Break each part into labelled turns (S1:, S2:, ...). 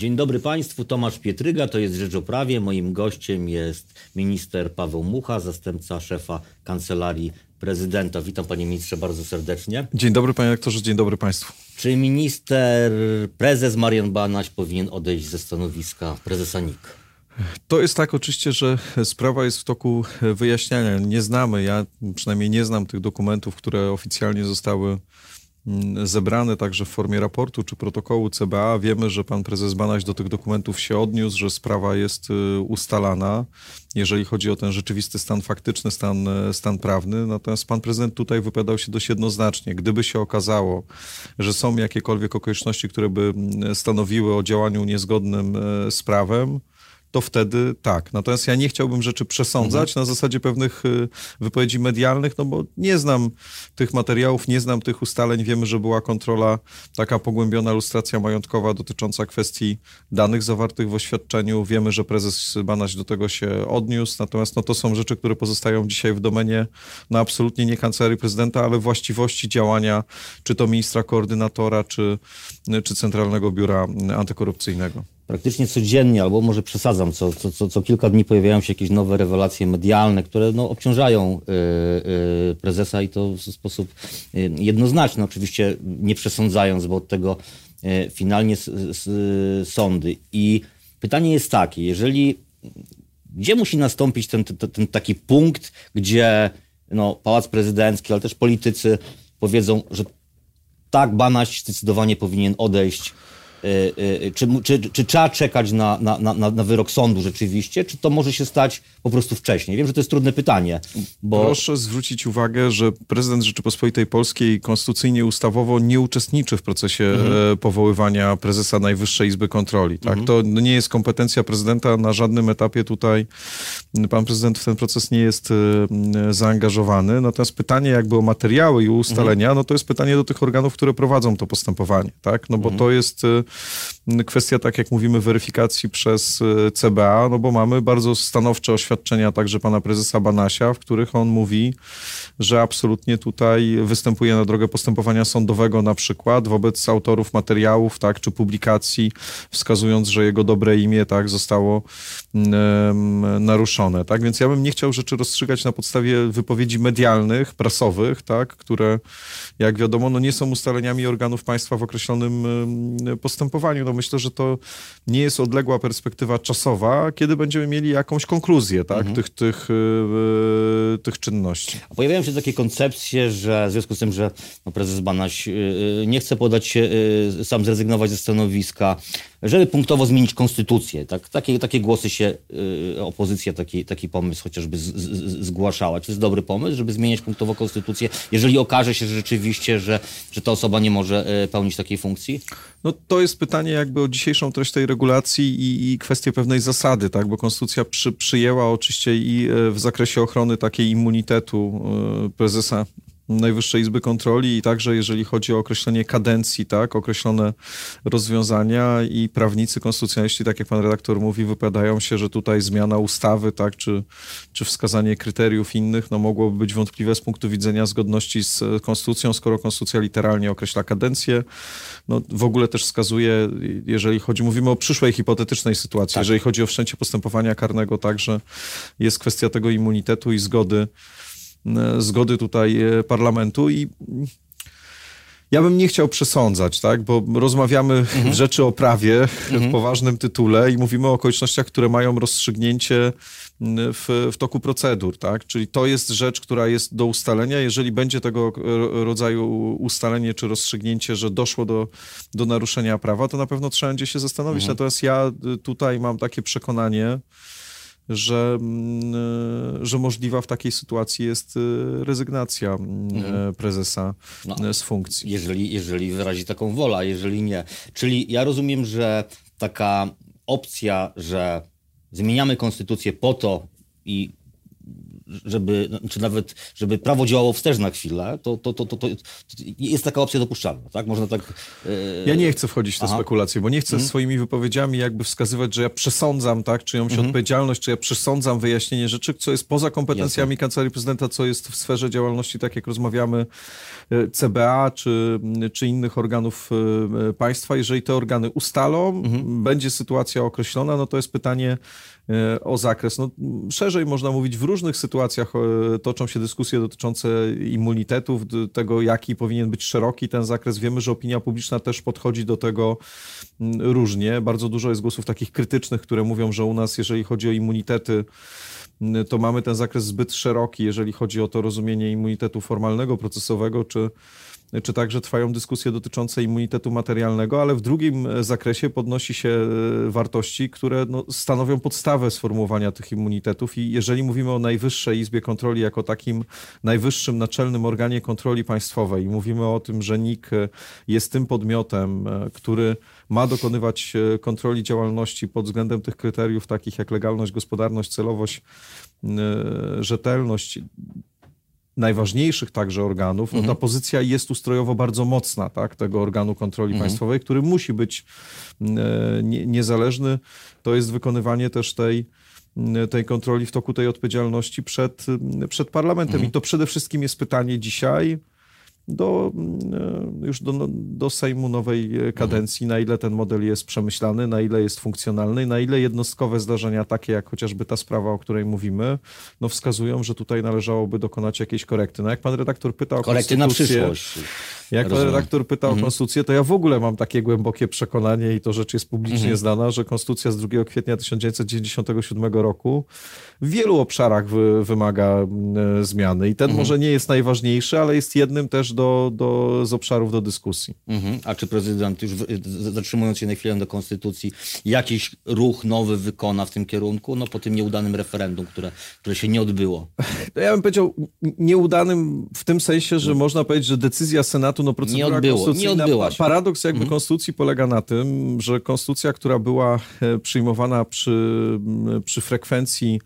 S1: Dzień dobry Państwu, Tomasz Pietryga, to jest Rzecz o Prawie. Moim gościem jest minister Paweł Mucha, zastępca szefa Kancelarii Prezydenta. Witam Panie Ministrze bardzo serdecznie.
S2: Dzień dobry Panie Rektorze, dzień dobry Państwu.
S1: Czy minister, prezes Marian Banaś powinien odejść ze stanowiska prezesa NIK?
S2: To jest tak oczywiście, że sprawa jest w toku wyjaśniania. Nie znamy, ja przynajmniej nie znam tych dokumentów, które oficjalnie zostały zebrane także w formie raportu czy protokołu CBA. Wiemy, że pan prezes Banaś do tych dokumentów się odniósł, że sprawa jest y, ustalana, jeżeli chodzi o ten rzeczywisty stan faktyczny, stan, stan prawny. Natomiast pan prezydent tutaj wypowiadał się dość jednoznacznie. Gdyby się okazało, że są jakiekolwiek okoliczności, które by mm, stanowiły o działaniu niezgodnym y, z prawem, to wtedy tak. Natomiast ja nie chciałbym rzeczy przesądzać mhm. na zasadzie pewnych y, wypowiedzi medialnych, no bo nie znam tych materiałów, nie znam tych ustaleń. Wiemy, że była kontrola, taka pogłębiona lustracja majątkowa dotycząca kwestii danych zawartych w oświadczeniu. Wiemy, że prezes Banaś do tego się odniósł, natomiast no, to są rzeczy, które pozostają dzisiaj w domenie no absolutnie nie kancelarii prezydenta, ale właściwości działania czy to ministra koordynatora, czy, czy Centralnego Biura Antykorupcyjnego
S1: praktycznie codziennie, albo może przesadzam, co, co, co, co kilka dni pojawiają się jakieś nowe rewelacje medialne, które no, obciążają y, y, prezesa i to w sposób y, jednoznaczny, oczywiście nie przesądzając, bo od tego y, finalnie s, s, sądy. I pytanie jest takie, jeżeli gdzie musi nastąpić ten, ten, ten taki punkt, gdzie no, Pałac Prezydencki, ale też politycy powiedzą, że tak, Banaś zdecydowanie powinien odejść czy, czy, czy trzeba czekać na, na, na, na wyrok sądu rzeczywiście, czy to może się stać po prostu wcześniej? Wiem, że to jest trudne pytanie.
S2: Bo... Proszę zwrócić uwagę, że prezydent Rzeczypospolitej Polskiej konstytucyjnie, ustawowo nie uczestniczy w procesie mhm. E, powoływania prezesa Najwyższej Izby Kontroli. Tak? Mhm. To nie jest kompetencja prezydenta na żadnym etapie tutaj. Pan prezydent w ten proces nie jest e, zaangażowany. Natomiast pytanie jakby o materiały i ustalenia, mhm. no to jest pytanie do tych organów, które prowadzą to postępowanie. Tak? No bo mhm. to jest e, kwestia, tak jak mówimy, weryfikacji przez e, CBA, no bo mamy bardzo stanowcze oświadczenia także pana prezesa Banasia, w których on mówi, że absolutnie tutaj występuje na drogę postępowania sądowego na przykład wobec autorów materiałów, tak, czy publikacji, wskazując, że jego dobre imię, tak, zostało naruszone, tak, więc ja bym nie chciał rzeczy rozstrzygać na podstawie wypowiedzi medialnych, prasowych, tak, które, jak wiadomo, no nie są ustaleniami organów państwa w określonym postępowaniu, postępowaniu. No myślę, że to nie jest odległa perspektywa czasowa, kiedy będziemy mieli jakąś konkluzję tak, mhm. tych, tych, yy, tych czynności.
S1: A pojawiają się takie koncepcje, że w związku z tym, że no, prezes Banaś yy, nie chce podać się, yy, sam zrezygnować ze stanowiska, żeby punktowo zmienić konstytucję. Tak? Takie, takie głosy się, yy, opozycja taki, taki pomysł chociażby z, z, zgłaszała. Czy to jest dobry pomysł, żeby zmieniać punktowo konstytucję, jeżeli okaże się że rzeczywiście, że, że ta osoba nie może yy, pełnić takiej funkcji?
S2: No to jest pytanie jakby o dzisiejszą treść tej regulacji i, i kwestię pewnej zasady, tak? Bo konstytucja przy, przyjęła oczywiście i e, w zakresie ochrony takiej immunitetu e, prezesa Najwyższej Izby Kontroli i także jeżeli chodzi o określenie kadencji, tak, określone rozwiązania i prawnicy konstytucjonaliści, tak jak pan redaktor mówi, wypowiadają się, że tutaj zmiana ustawy, tak, czy, czy wskazanie kryteriów innych, no mogłoby być wątpliwe z punktu widzenia zgodności z konstytucją, skoro konstytucja literalnie określa kadencję. No w ogóle też wskazuje, jeżeli chodzi, mówimy o przyszłej hipotetycznej sytuacji, tak. jeżeli chodzi o wszczęcie postępowania karnego, także jest kwestia tego immunitetu i zgody E, zgody tutaj e, parlamentu i ja bym nie chciał przesądzać, tak? bo rozmawiamy mhm. rzeczy o prawie mhm. w poważnym tytule i mówimy o okolicznościach, które mają rozstrzygnięcie w, w, toku procedur, tak? Czyli to jest rzecz, która jest do ustalenia. Jeżeli będzie tego rodzaju ustalenie czy rozstrzygnięcie, że doszło do, do naruszenia prawa, to na pewno trzeba będzie się zastanowić. Mhm. Natomiast ja tutaj mam takie przekonanie, że, mm, że możliwa w takiej sytuacji jest y, rezygnacja mm, mhm. prezesa no, z funkcji.
S1: Jeżeli, jeżeli wyrazi taką wolę, jeżeli nie. Czyli ja rozumiem, że taka opcja, że zmieniamy konstytucję po to i żeby, czy nawet, żeby prawo działało wstecz na chwilę, to, to, to, to, jest taka opcja dopuszczalna, tak? Można tak...
S2: Yy... Ja nie chcę wchodzić w te spekulacje, bo nie chcę mhm. swoimi wypowiedziami jakby wskazywać, że ja przesądzam, tak, czyjąś mhm. odpowiedzialność, czy ja przesądzam wyjaśnienie rzeczy, co jest poza kompetencjami. Kancelarii Prezydenta, co jest w sferze działalności, tak jak rozmawiamy, e, CBA czy, czy innych organów e, państwa. Jeżeli te organy ustalą, mhm. będzie sytuacja określona, no to jest pytanie e, o zakres. No, szerzej można mówić, w różnych sytuacjach toczą się dyskusje dotyczące immunitetów, tego jaki powinien być szeroki ten zakres. Wiemy, że opinia publiczna też podchodzi do tego różnie. Bardzo dużo jest głosów takich krytycznych, które mówią, że u nas, jeżeli chodzi o immunitety, to mamy ten zakres zbyt szeroki, jeżeli chodzi o to rozumienie immunitetu formalnego, procesowego, czy, czy także trwają dyskusje dotyczące immunitetu materialnego, ale w drugim zakresie podnosi się e, wartości, które no, stanowią podstawę sformułowania tych immunitetów. I jeżeli mówimy o Najwyższej Izbie Kontroli jako takim najwyższym naczelnym organie kontroli państwowej mówimy o tym, że NIK jest tym podmiotem, e, który ma dokonywać e, kontroli działalności pod względem tych kryteriów takich jak legalność, gospodarność, celowość, rzetelność, najważniejszych także organów, mhm. no ta mhm. pozycja jest ustrojowo bardzo mocna, tak, tego organu kontroli mhm. państwowej, który musi być e, nie, niezależny. To jest wykonywanie też tej tej kontroli w toku tej odpowiedzialności przed, przed parlamentem. Mhm. I to przede wszystkim jest pytanie dzisiaj, do, e, już do, do Sejmu nowej e, kadencji, na ile ten model jest przemyślany, na ile jest funkcjonalny, na ile jednostkowe zdarzenia, takie jak chociażby ta sprawa, o której mówimy, no wskazują, że tutaj należałoby dokonać jakiejś korekty. No jak pan redaktor pytał o
S1: Korekty na przyszłość.
S2: Jak pan redaktor pytał mhm. o konstytucję, to ja w ogóle mam takie głębokie przekonanie i to rzecz jest publicznie mhm. znana, że konstytucja z 2 kwietnia 1997 roku w wielu obszarach wy, wymaga y, zmiany i ten mhm. może nie jest najważniejszy, ale jest jednym też do, do, z obszarów do dyskusji.
S1: Mhm. A czy prezydent, już zatrzymując się na chwilę do konstytucji, jakiś ruch nowy wykona w tym kierunku, no po tym nieudanym referendum, które, które się nie odbyło?
S2: Ja bym powiedział nieudanym w tym sensie, że no. można powiedzieć, że decyzja Senatu, no procedura
S1: nie odbyło, nie odbyła się.
S2: Paradoks jakby mhm. konstytucji polega na tym, że konstytucja, która była e, przyjmowana przy, przy frekwencji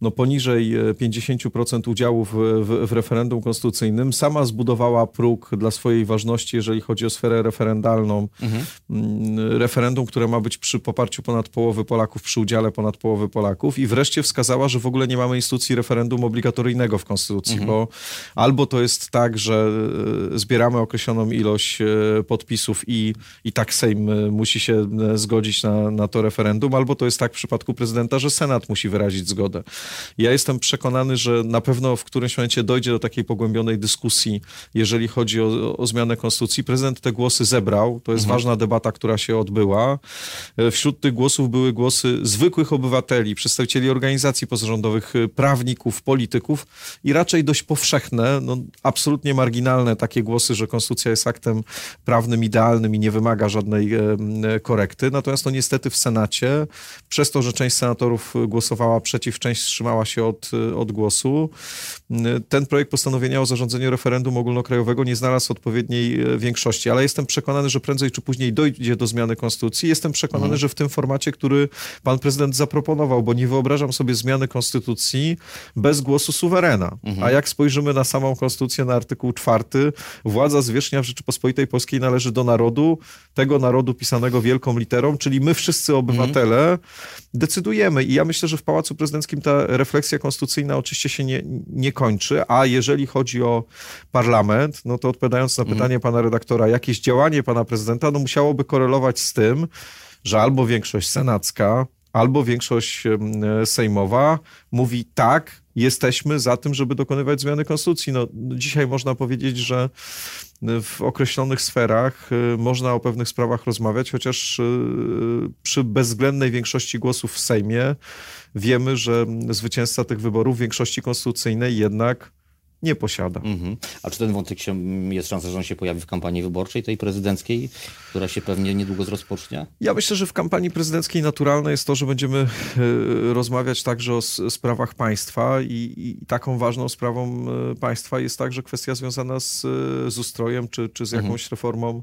S2: no poniżej 50% e, udziału w, w, w, referendum konstytucyjnym, sama zbudowała próg dla swojej ważności, jeżeli chodzi o sferę referendalną. Mhm. Mm, referendum, które ma być przy poparciu ponad połowy Polaków, przy udziale ponad połowy Polaków i wreszcie wskazała, że w ogóle nie mamy instytucji referendum obligatoryjnego w konstytucji, mhm. bo albo to jest tak, że e, zbieramy określoną ilość e, podpisów i, i tak Sejm musi się zgodzić na, na to referendum, albo to jest tak w przypadku prezydenta, że Senat musi wyrazić zgodę. Ja jestem przekonany, że na pewno w którymś momencie dojdzie do takiej pogłębionej dyskusji, jeżeli chodzi o, o zmianę konstytucji. Prezydent te głosy zebrał. To jest mhm. ważna debata, która się odbyła. E, wśród tych głosów były głosy zwykłych obywateli, przedstawicieli organizacji pozarządowych, e, prawników, polityków i raczej dość powszechne, no, absolutnie marginalne takie głosy, że konstytucja jest aktem prawnym idealnym i nie wymaga żadnej e, korekty. Natomiast no niestety w Senacie, przez to, że część senatorów głosowała przeciw, część wstrzymała się od, od głosu. Ten projekt postanowienia o zarządzeniu referendum ogólnokrajowego nie znalazł odpowiedniej e, większości, ale jestem przekonany, że prędzej czy później dojdzie do zmiany konstytucji. Jestem przekonany, mhm. że w tym formacie, który pan prezydent zaproponował, bo nie wyobrażam sobie zmiany konstytucji bez głosu suwerena. Mhm. A jak spojrzymy na samą konstytucję, na artykuł czwarty, władza zwierzchnia w Rzeczypospolitej Polskiej należy do narodu, tego narodu pisanego wielką literą, czyli my wszyscy obywatele mhm. decydujemy. I ja myślę, że w Pałacu Prezydenckim ta refleksja konstytucyjna oczywiście się nie, nie kończy, a jeżeli chodzi o parlament, no to odpowiadając na mhm. pytanie pana redaktora, jakieś działanie pana prezydenta, no musiałoby korelować z tym, że albo większość senacka, albo większość sejmowa mówi tak, jesteśmy za tym, żeby dokonywać zmiany konstytucji. No, dzisiaj można powiedzieć, że w określonych sferach y, można o pewnych sprawach rozmawiać, chociaż y, przy bezwzględnej większości głosów w Sejmie wiemy, że zwycięzca tych wyborów większości konstytucyjnej jednak nie posiada. Mhm.
S1: A czy ten wątek się, jest szansa, że on się pojawi w kampanii wyborczej, tej prezydenckiej, która się pewnie niedługo rozpocznie?
S2: Ja myślę, że w kampanii prezydenckiej naturalne jest to, że będziemy y, rozmawiać także o sprawach państwa i, i taką ważną sprawą y, państwa jest także kwestia związana z, z ustrojem czy, czy z mhm. jakąś mhm. reformą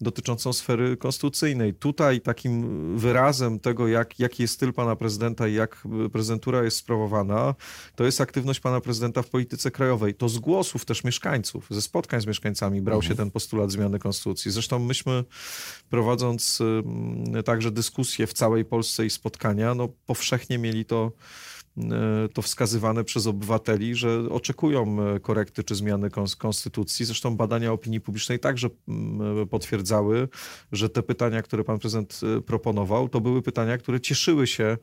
S2: dotyczącą sfery konstytucyjnej. Tutaj takim wyrazem tego, jak, jaki jest styl pana prezydenta i jak prezydentura jest sprawowana, to jest aktywność pana prezydenta w polityce krajowej. To z głosów też mieszkańców, ze spotkań z mieszkańcami brał mhm. się ten postulat zmiany konstytucji. Zresztą myśmy prowadząc także dyskusje w całej Polsce i spotkania, no powszechnie mieli to to wskazywane przez obywateli, że oczekują e, korekty czy zmiany konstytucji. Zresztą badania opinii publicznej także mm, potwierdzały, że te pytania, które pan prezydent e, proponował, to były pytania, które cieszyły się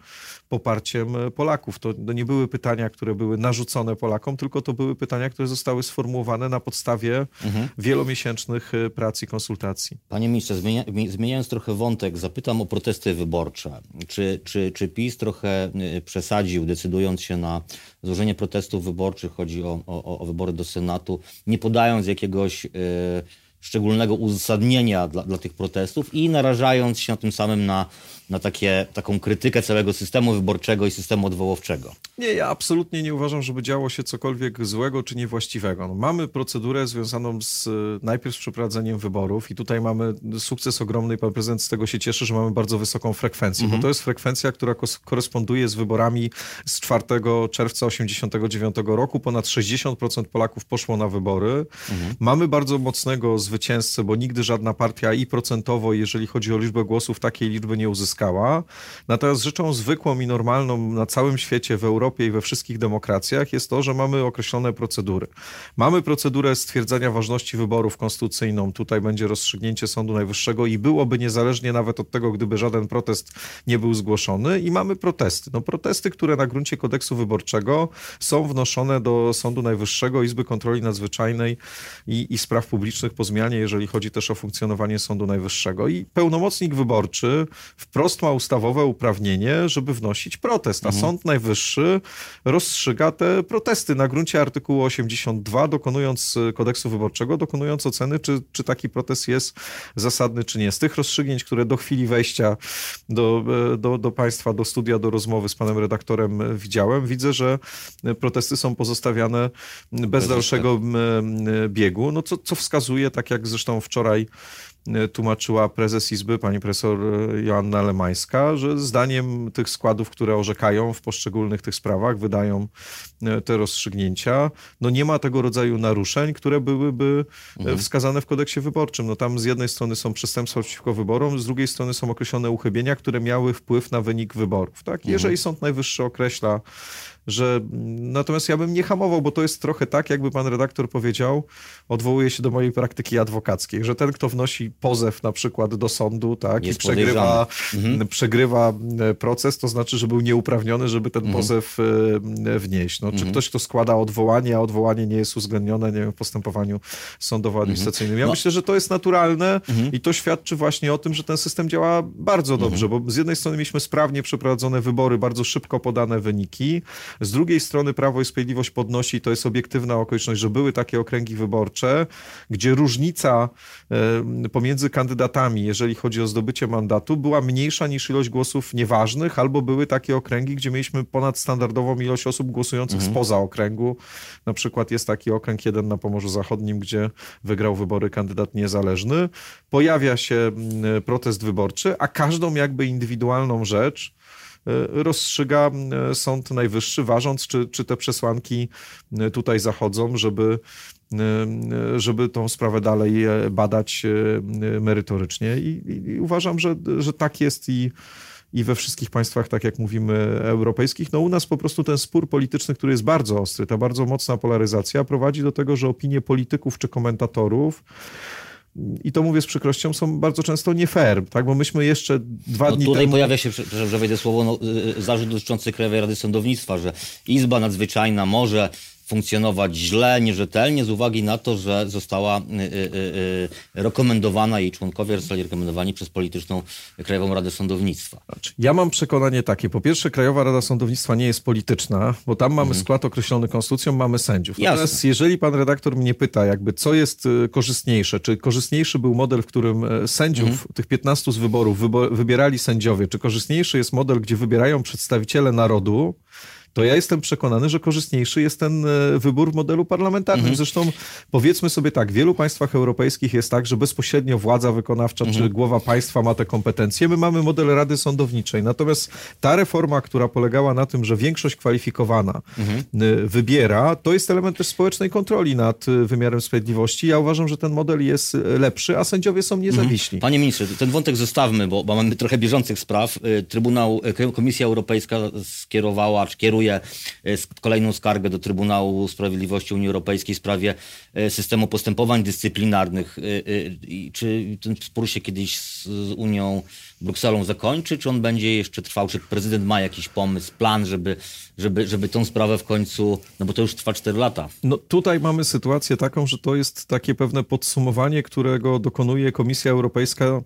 S2: poparciem Polaków. To nie były pytania, które były narzucone Polakom, tylko to były pytania, które zostały sformułowane na podstawie mhm. wielomiesięcznych prac i konsultacji.
S1: Panie ministrze, zmienia, zmieniając trochę wątek, zapytam o protesty wyborcze. Czy, czy, czy PiS trochę przesadził decydując się na złożenie protestów wyborczych, chodzi o, o, o wybory do Senatu, nie podając jakiegoś y, szczególnego uzasadnienia dla, dla tych protestów i narażając się tym samym na na takie, taką krytykę całego systemu wyborczego i systemu odwoławczego.
S2: Nie, ja absolutnie nie uważam, żeby działo się cokolwiek złego czy niewłaściwego. No, mamy procedurę związaną z najpierw z przeprowadzeniem wyborów i tutaj mamy sukces ogromny pan prezydent z tego się cieszy, że mamy bardzo wysoką frekwencję, mhm. bo to jest frekwencja, która koresponduje z wyborami z 4 czerwca 89 roku. Ponad 60% Polaków poszło na wybory. Mhm. Mamy bardzo mocnego zwycięzcę, bo nigdy żadna partia i procentowo, jeżeli chodzi o liczbę głosów, takiej liczby nie uzyskała uzyskała. Natomiast rzeczą zwykłą i normalną na całym świecie, w Europie i we wszystkich demokracjach jest to, że mamy określone procedury. Mamy procedurę stwierdzenia ważności wyborów konstytucyjną. Tutaj będzie rozstrzygnięcie Sądu Najwyższego i byłoby niezależnie nawet od tego, gdyby żaden protest nie był zgłoszony. I mamy protesty. No protesty, które na gruncie kodeksu wyborczego są wnoszone do Sądu Najwyższego, Izby Kontroli Nadzwyczajnej i, i Spraw Publicznych po zmianie, jeżeli chodzi też o funkcjonowanie Sądu Najwyższego. I pełnomocnik wyborczy wprost wprost ma ustawowe uprawnienie, żeby wnosić protest, a mhm. Sąd Najwyższy rozstrzyga te protesty na gruncie artykułu 82, dokonując e, kodeksu wyborczego, dokonując oceny, czy, czy taki protest jest zasadny, czy nie. Z tych rozstrzygnięć, które do chwili wejścia do, e, do, do państwa, do studia, do rozmowy z panem redaktorem widziałem, widzę, że protesty są pozostawiane bez, bez dalszego biegu, no co, co wskazuje, tak jak zresztą wczoraj E, tłumaczyła prezes Izby, pani profesor e, Joanna Lemańska, że zdaniem tych składów, które orzekają w poszczególnych tych sprawach, wydają e, te rozstrzygnięcia, no nie ma tego rodzaju naruszeń, które byłyby mhm. wskazane w kodeksie wyborczym. No tam z jednej strony są przestępstwa przeciwko wyborom, z drugiej strony są określone uchybienia, które miały wpływ na wynik wyborów. Tak? Mhm. Jeżeli Sąd Najwyższy określa że natomiast ja bym nie hamował, bo to jest trochę tak, jakby pan redaktor powiedział, odwołuje się do mojej praktyki adwokackiej, że ten, kto wnosi pozew na przykład do sądu, tak, jest i przegrywa, mhm. przegrywa proces, to znaczy, że był nieuprawniony, żeby ten mhm. pozew e, wnieść. No, czy mhm. ktoś, kto składa odwołanie, a odwołanie nie jest uwzględnione, nie wiem, w postępowaniu sądowo-administracyjnym. Ja mhm. no. myślę, że to jest naturalne mhm. i to świadczy właśnie o tym, że ten system działa bardzo mhm. dobrze, bo z jednej strony mieliśmy sprawnie przeprowadzone wybory, bardzo szybko podane wyniki, z drugiej strony Prawo i Sprawiedliwość podnosi, to jest obiektywna okoliczność, że były takie okręgi wyborcze, gdzie różnica pomiędzy kandydatami, jeżeli chodzi o zdobycie mandatu, była mniejsza niż ilość głosów nieważnych, albo były takie okręgi, gdzie mieliśmy ponadstandardową ilość osób głosujących mhm. spoza okręgu. Na przykład jest taki okręg jeden na Pomorzu Zachodnim, gdzie wygrał wybory kandydat niezależny. Pojawia się protest wyborczy, a każdą jakby indywidualną rzecz rozstrzyga e, Sąd Najwyższy, ważąc, czy, czy te przesłanki e, tutaj zachodzą, żeby, żeby tą sprawę dalej badać merytorycznie. I, i uważam, że, że tak jest i i we wszystkich państwach, tak jak mówimy, europejskich. No u nas po prostu ten spór polityczny, który jest bardzo ostry, ta bardzo mocna polaryzacja prowadzi do tego, że opinie polityków czy komentatorów i to mówię z przykrością, są bardzo często nie fair, tak? bo myśmy jeszcze dwa
S1: no,
S2: dni
S1: tutaj
S2: temu...
S1: pojawia się, że wejdę słowo, no, y, y, zarzut dotyczący Krajowej Rady Sądownictwa, że Izba Nadzwyczajna może funkcjonować źle, nierzetelnie z uwagi na to, że została y, y, y, rekomendowana, jej członkowie zostali rekomendowani przez polityczną Krajową Radę Sądownictwa.
S2: Znaczy, ja mam przekonanie takie. Po pierwsze, Krajowa Rada Sądownictwa nie jest polityczna, bo tam mamy mhm. skład określony konstytucją, mamy sędziów. Natomiast jeżeli pan redaktor mnie pyta, jakby co jest korzystniejsze, czy korzystniejszy był model, w którym sędziów, mhm. tych 15 z wyborów, wybierali sędziowie, czy korzystniejszy jest model, gdzie wybierają przedstawiciele narodu, to ja jestem przekonany, że korzystniejszy jest ten e, wybór w modelu parlamentarnym. Mhm. Zresztą powiedzmy sobie tak, w wielu państwach europejskich jest tak, że bezpośrednio władza wykonawcza mhm. czy głowa państwa ma te kompetencje. My mamy model Rady Sądowniczej. Natomiast ta reforma, która polegała na tym, że większość kwalifikowana mhm. E, wybiera, to jest element też społecznej kontroli nad wymiarem sprawiedliwości. Ja uważam, że ten model jest lepszy, a sędziowie są niezawiśli.
S1: Panie ministrze, ten wątek zostawmy, bo, bo mamy trochę bieżących spraw. Trybunał, Komisja Europejska skierowała, czy kieruje e, kolejną skargę do Trybunału Sprawiedliwości Unii Europejskiej w sprawie e, systemu postępowań dyscyplinarnych. E, czy ten spór się kiedyś z Unią, Brukselą zakończy, czy on będzie jeszcze trwał? Czy prezydent ma jakiś pomysł, plan, żeby, żeby, żeby tą sprawę w końcu, no bo to już trwa 4 lata.
S2: No tutaj mamy sytuację taką, że to jest takie pewne podsumowanie, którego dokonuje Komisja Europejska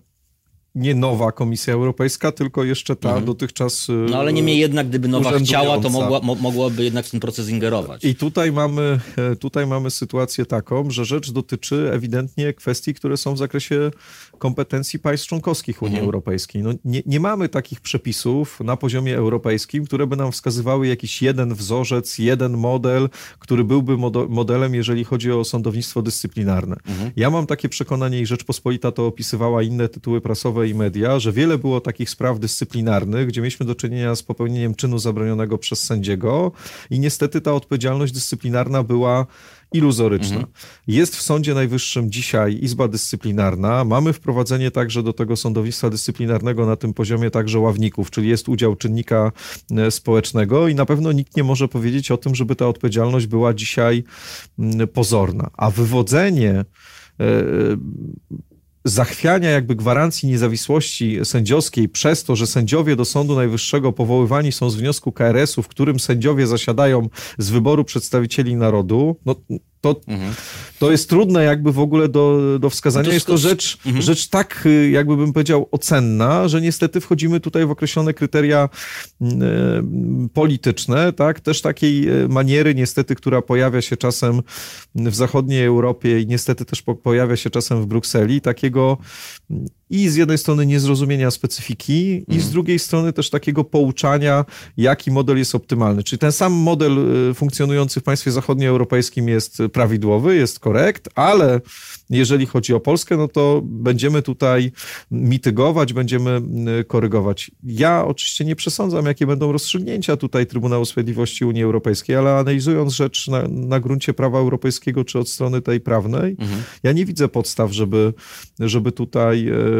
S2: nie nowa Komisja Europejska, tylko jeszcze ta mhm. dotychczas.
S1: Y, no ale niemniej jednak, gdyby nowa chciała, to mogła, mo, mogłaby jednak w ten proces ingerować.
S2: I tutaj mamy, e, tutaj mamy sytuację taką, że rzecz dotyczy ewidentnie kwestii, które są w zakresie kompetencji państw członkowskich Unii mhm. Europejskiej. No, nie, nie mamy takich przepisów na poziomie europejskim, które by nam wskazywały jakiś jeden wzorzec, jeden model, który byłby modelem, jeżeli chodzi o sądownictwo dyscyplinarne. Mhm. Ja mam takie przekonanie i Rzeczpospolita to opisywała inne tytuły prasowe i media, że wiele było takich spraw dyscyplinarnych, gdzie mieliśmy do czynienia z popełnieniem czynu zabronionego przez sędziego i niestety ta odpowiedzialność dyscyplinarna była iluzoryczna. Mhm. Jest w Sądzie Najwyższym dzisiaj Izba Dyscyplinarna. Mamy wprowadzenie także do tego sądownictwa dyscyplinarnego na tym poziomie także ławników, czyli jest udział czynnika e, społecznego i na pewno nikt nie może powiedzieć o tym, żeby ta odpowiedzialność była dzisiaj mm, pozorna. A wywodzenie e, zachwiania jakby gwarancji niezawisłości sędziowskiej przez to, że sędziowie do Sądu Najwyższego powoływani są z wniosku KRS-u, w którym sędziowie zasiadają z wyboru przedstawicieli narodu, no, to, mhm. to jest trudne jakby w ogóle do, do wskazania. No to jest to rzecz, mhm. rzecz tak, y, jakby bym powiedział, ocenna, że niestety wchodzimy tutaj w określone kryteria y, polityczne, tak? Też takiej y, maniery niestety, która pojawia się czasem w zachodniej Europie i niestety też po, pojawia się czasem w Brukseli, takiego i z jednej strony niezrozumienia specyfiki mhm. i z mhm. drugiej strony też takiego pouczania, jaki model jest optymalny. Czyli ten sam model funkcjonujący w państwie zachodnioeuropejskim jest prawidłowy, jest korekt, ale jeżeli chodzi o Polskę, no to będziemy tutaj mitygować, będziemy y, korygować. Ja oczywiście nie przesądzam, jakie będą rozstrzygnięcia tutaj Trybunału Sprawiedliwości Unii Europejskiej, ale analizując rzecz na, na gruncie prawa europejskiego, czy od strony tej prawnej, mhm. ja nie widzę podstaw, żeby, żeby tutaj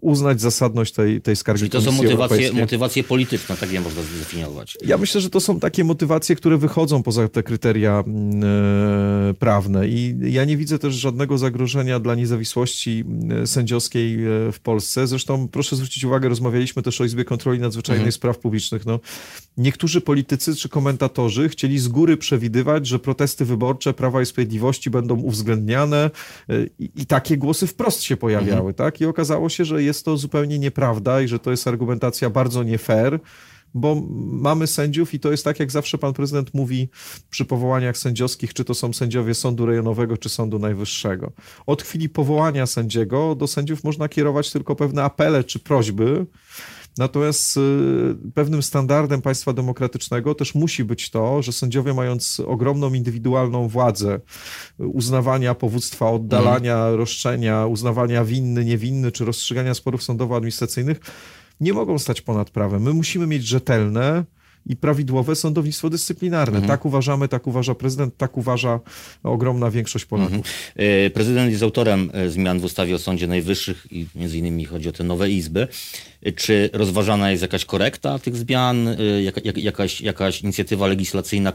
S2: uznać zasadność tej, tej skargi
S1: Czyli to są motywacje, motywacje polityczne, tak je można zdefiniować.
S2: Ja myślę, że to są takie motywacje, które wychodzą poza te kryteria e, prawne i ja nie widzę też żadnego zagrożenia dla niezawisłości e, sędziowskiej e, w Polsce. Zresztą proszę zwrócić uwagę, rozmawialiśmy też o Izbie Kontroli Nadzwyczajnej mhm. Spraw Publicznych. No, niektórzy politycy czy komentatorzy chcieli z góry przewidywać, że protesty wyborcze Prawa i Sprawiedliwości będą uwzględniane i, i takie głosy wprost się pojawiały, mhm. tak? I okazało się, że jest to zupełnie nieprawda i że to jest argumentacja bardzo nie fair bo mamy sędziów i to jest tak, jak zawsze pan prezydent mówi przy powołaniach sędziowskich, czy to są sędziowie Sądu Rejonowego, czy Sądu Najwyższego. Od chwili powołania sędziego do sędziów można kierować tylko pewne apele czy prośby, Natomiast y, pewnym standardem państwa demokratycznego też musi być to, że sędziowie mając ogromną indywidualną władzę uznawania powództwa, oddalania mm. roszczenia, uznawania winny, niewinny, czy rozstrzygania sporów sądowo-administracyjnych, nie mogą stać ponad prawem. My musimy mieć rzetelne, i prawidłowe sądownictwo dyscyplinarne. Mhm. Tak uważamy, tak uważa prezydent, tak uważa ogromna większość Polaków. Mhm.
S1: E, prezydent jest autorem e, zmian w ustawie o Sądzie Najwyższych i między innymi chodzi o te nowe izby. Czy rozważana jest jakaś korekta tych zmian, jak, jak, jakaś, jakaś inicjatywa legislacyjna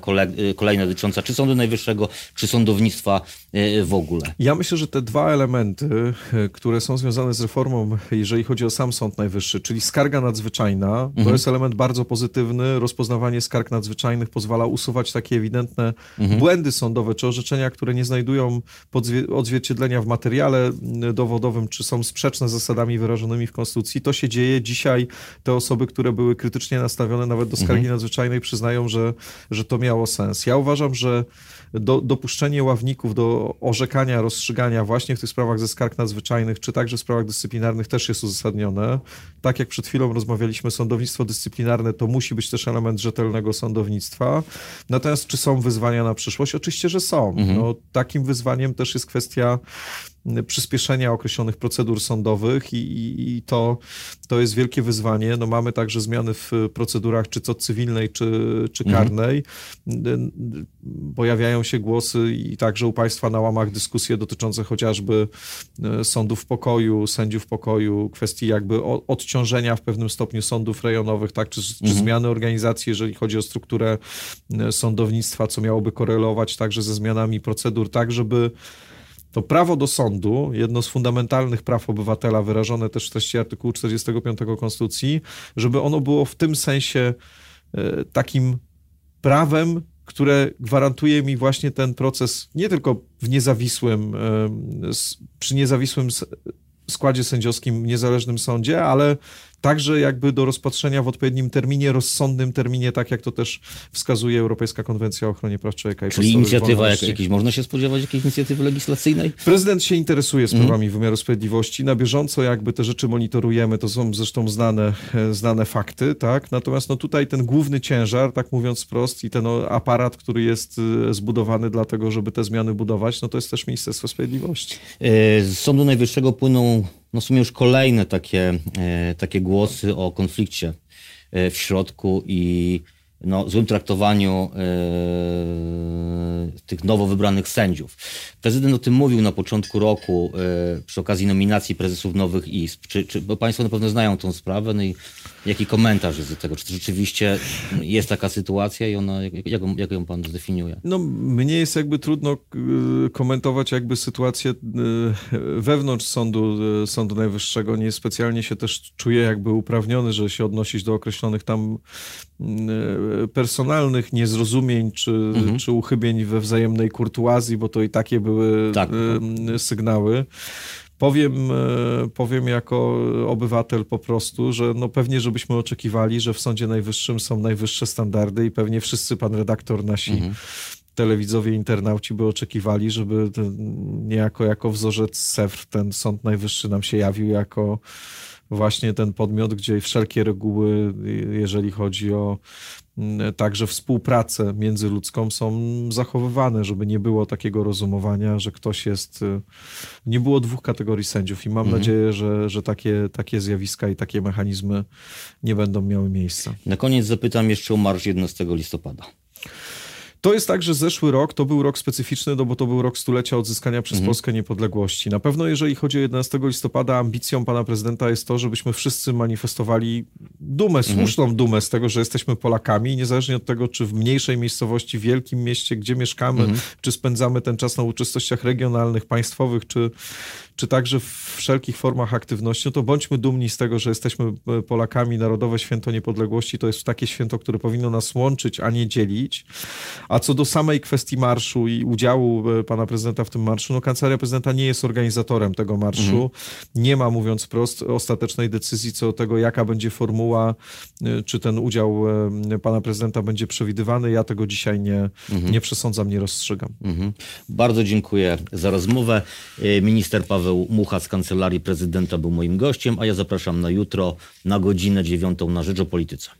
S1: kolejna dotycząca czy Sądu Najwyższego, czy sądownictwa w ogóle?
S2: Ja myślę, że te dwa elementy, które są związane z reformą, jeżeli chodzi o sam Sąd Najwyższy, czyli skarga nadzwyczajna, mhm. to jest element bardzo pozytywny, rozpoznawanie skarg nadzwyczajnych pozwala usuwać takie ewidentne mhm. błędy sądowe czy orzeczenia, które nie znajdują odzwierciedlenia w materiale dowodowym, czy są sprzeczne z zasadami wyrażonymi w Konstytucji. To się dzieje dzisiaj. Te osoby, które były krytycznie nastawione nawet do skargi mhm. nadzwyczajnej, przyznają, że, że to miało sens. Ja uważam, że do, dopuszczenie ławników do orzekania, rozstrzygania właśnie w tych sprawach ze skarg nadzwyczajnych, czy także w sprawach dyscyplinarnych też jest uzasadnione. Tak jak przed chwilą rozmawialiśmy, sądownictwo dyscyplinarne to musi być też element rzetelnego sądownictwa. Natomiast czy są wyzwania na przyszłość? Oczywiście, że są. Mhm. No, takim wyzwaniem też jest kwestia przyspieszenia określonych procedur sądowych i, i, i, to, to jest wielkie wyzwanie. No mamy także zmiany w procedurach czy to cywilnej, czy, czy mhm. karnej. Mhm. Pojawiają się głosy i także u Państwa na łamach dyskusje dotyczące chociażby e, sądów pokoju, sędziów pokoju, kwestii jakby odciążenia w pewnym stopniu sądów rejonowych, tak, czy, czy mhm. zmiany organizacji, jeżeli chodzi o strukturę e, sądownictwa, co miałoby korelować także ze zmianami procedur, tak, żeby to prawo do sądu, jedno z fundamentalnych praw obywatela, wyrażone też w treści artykułu 45 Konstytucji, żeby ono było w tym sensie e, takim prawem, które gwarantuje mi właśnie ten proces nie tylko w niezawisłym, e, przy niezawisłym składzie sędziowskim niezależnym sądzie, ale także jakby do rozpatrzenia w odpowiednim terminie, rozsądnym terminie, tak jak to też wskazuje Europejska Konwencja o ochronie praw człowieka. I
S1: Czyli inicjatywa jak, jakieś, można się spodziewać jakiejś inicjatywy legislacyjnej?
S2: Prezydent się interesuje sprawami mm. wymiaru sprawiedliwości. Na bieżąco jakby te rzeczy monitorujemy, to są zresztą znane, e, znane fakty, tak? Natomiast no tutaj ten główny ciężar, tak mówiąc wprost, i ten aparat, który jest e, zbudowany dlatego, żeby te zmiany budować, no to jest też Ministerstwo Sprawiedliwości.
S1: E, z Sądu Najwyższego płyną no w sumie już kolejne takie, e, takie głosy o konflikcie e, w środku i no, złym traktowaniu e, tych nowo wybranych sędziów. Prezydent o tym mówił na początku roku e, przy okazji nominacji prezesów nowych izb. Czy, czy, bo Państwo na pewno znają tą sprawę, no i jaki komentarz jest do tego? Czy rzeczywiście jest taka sytuacja i ona, jak, jak, jak ją Pan zdefiniuje?
S2: No, mnie jest jakby trudno e, komentować jakby sytuację wewnątrz sądu, sądu Najwyższego. Nie specjalnie się też czuję jakby uprawniony, że się odnosić do określonych tam personalnych niezrozumień czy, mhm. czy uchybień we wzajemnej kurtuazji, bo to i takie były tak. sygnały. Powiem, e, powiem jako obywatel po prostu, że no pewnie, żebyśmy oczekiwali, że w Sądzie Najwyższym są najwyższe standardy i pewnie wszyscy, pan redaktor, nasi mhm. telewidzowie, internauci by oczekiwali, żeby niejako jako wzorzec SEFR ten Sąd Najwyższy nam się jawił jako właśnie ten podmiot, gdzie wszelkie reguły, jeżeli chodzi o mm, także współpracę międzyludzką są zachowywane, żeby nie było takiego rozumowania, że ktoś jest... Y, nie było dwóch kategorii sędziów i mam mhm. nadzieję, że, że takie, takie zjawiska i takie mechanizmy nie będą miały miejsca.
S1: Na koniec zapytam jeszcze o marsz 11 listopada.
S2: To jest tak, że zeszły rok to był rok specyficzny, no bo to był rok stulecia odzyskania przez mhm. Polskę niepodległości. Na pewno jeżeli chodzi o 11 listopada, ambicją pana prezydenta jest to, żebyśmy wszyscy manifestowali dumę, mhm. słuszną dumę z tego, że jesteśmy Polakami, niezależnie od tego, czy w mniejszej miejscowości, w wielkim mieście, gdzie mieszkamy, mhm. czy spędzamy ten czas na uroczystościach regionalnych, państwowych, czy, czy także w wszelkich formach aktywności, no to bądźmy dumni z tego, że jesteśmy e, Polakami. Narodowe Święto Niepodległości to jest takie święto, które powinno nas łączyć, a nie dzielić. A co do samej kwestii marszu i udziału e, pana prezydenta w tym marszu, no kancelaria prezydenta nie jest organizatorem tego marszu. Mhm. Nie ma, mówiąc prost, ostatecznej decyzji co do tego, jaka będzie formuła, e, czy ten udział pana prezydenta będzie przewidywany. Ja tego dzisiaj nie, mhm. nie przesądzam, nie rozstrzygam.
S1: Mhm. Bardzo dziękuję za rozmowę. Minister Paweł Paweł Mucha z Kancelarii Prezydenta był moim gościem, a ja zapraszam na jutro na godzinę dziewiątą na Rzecz o Polityce.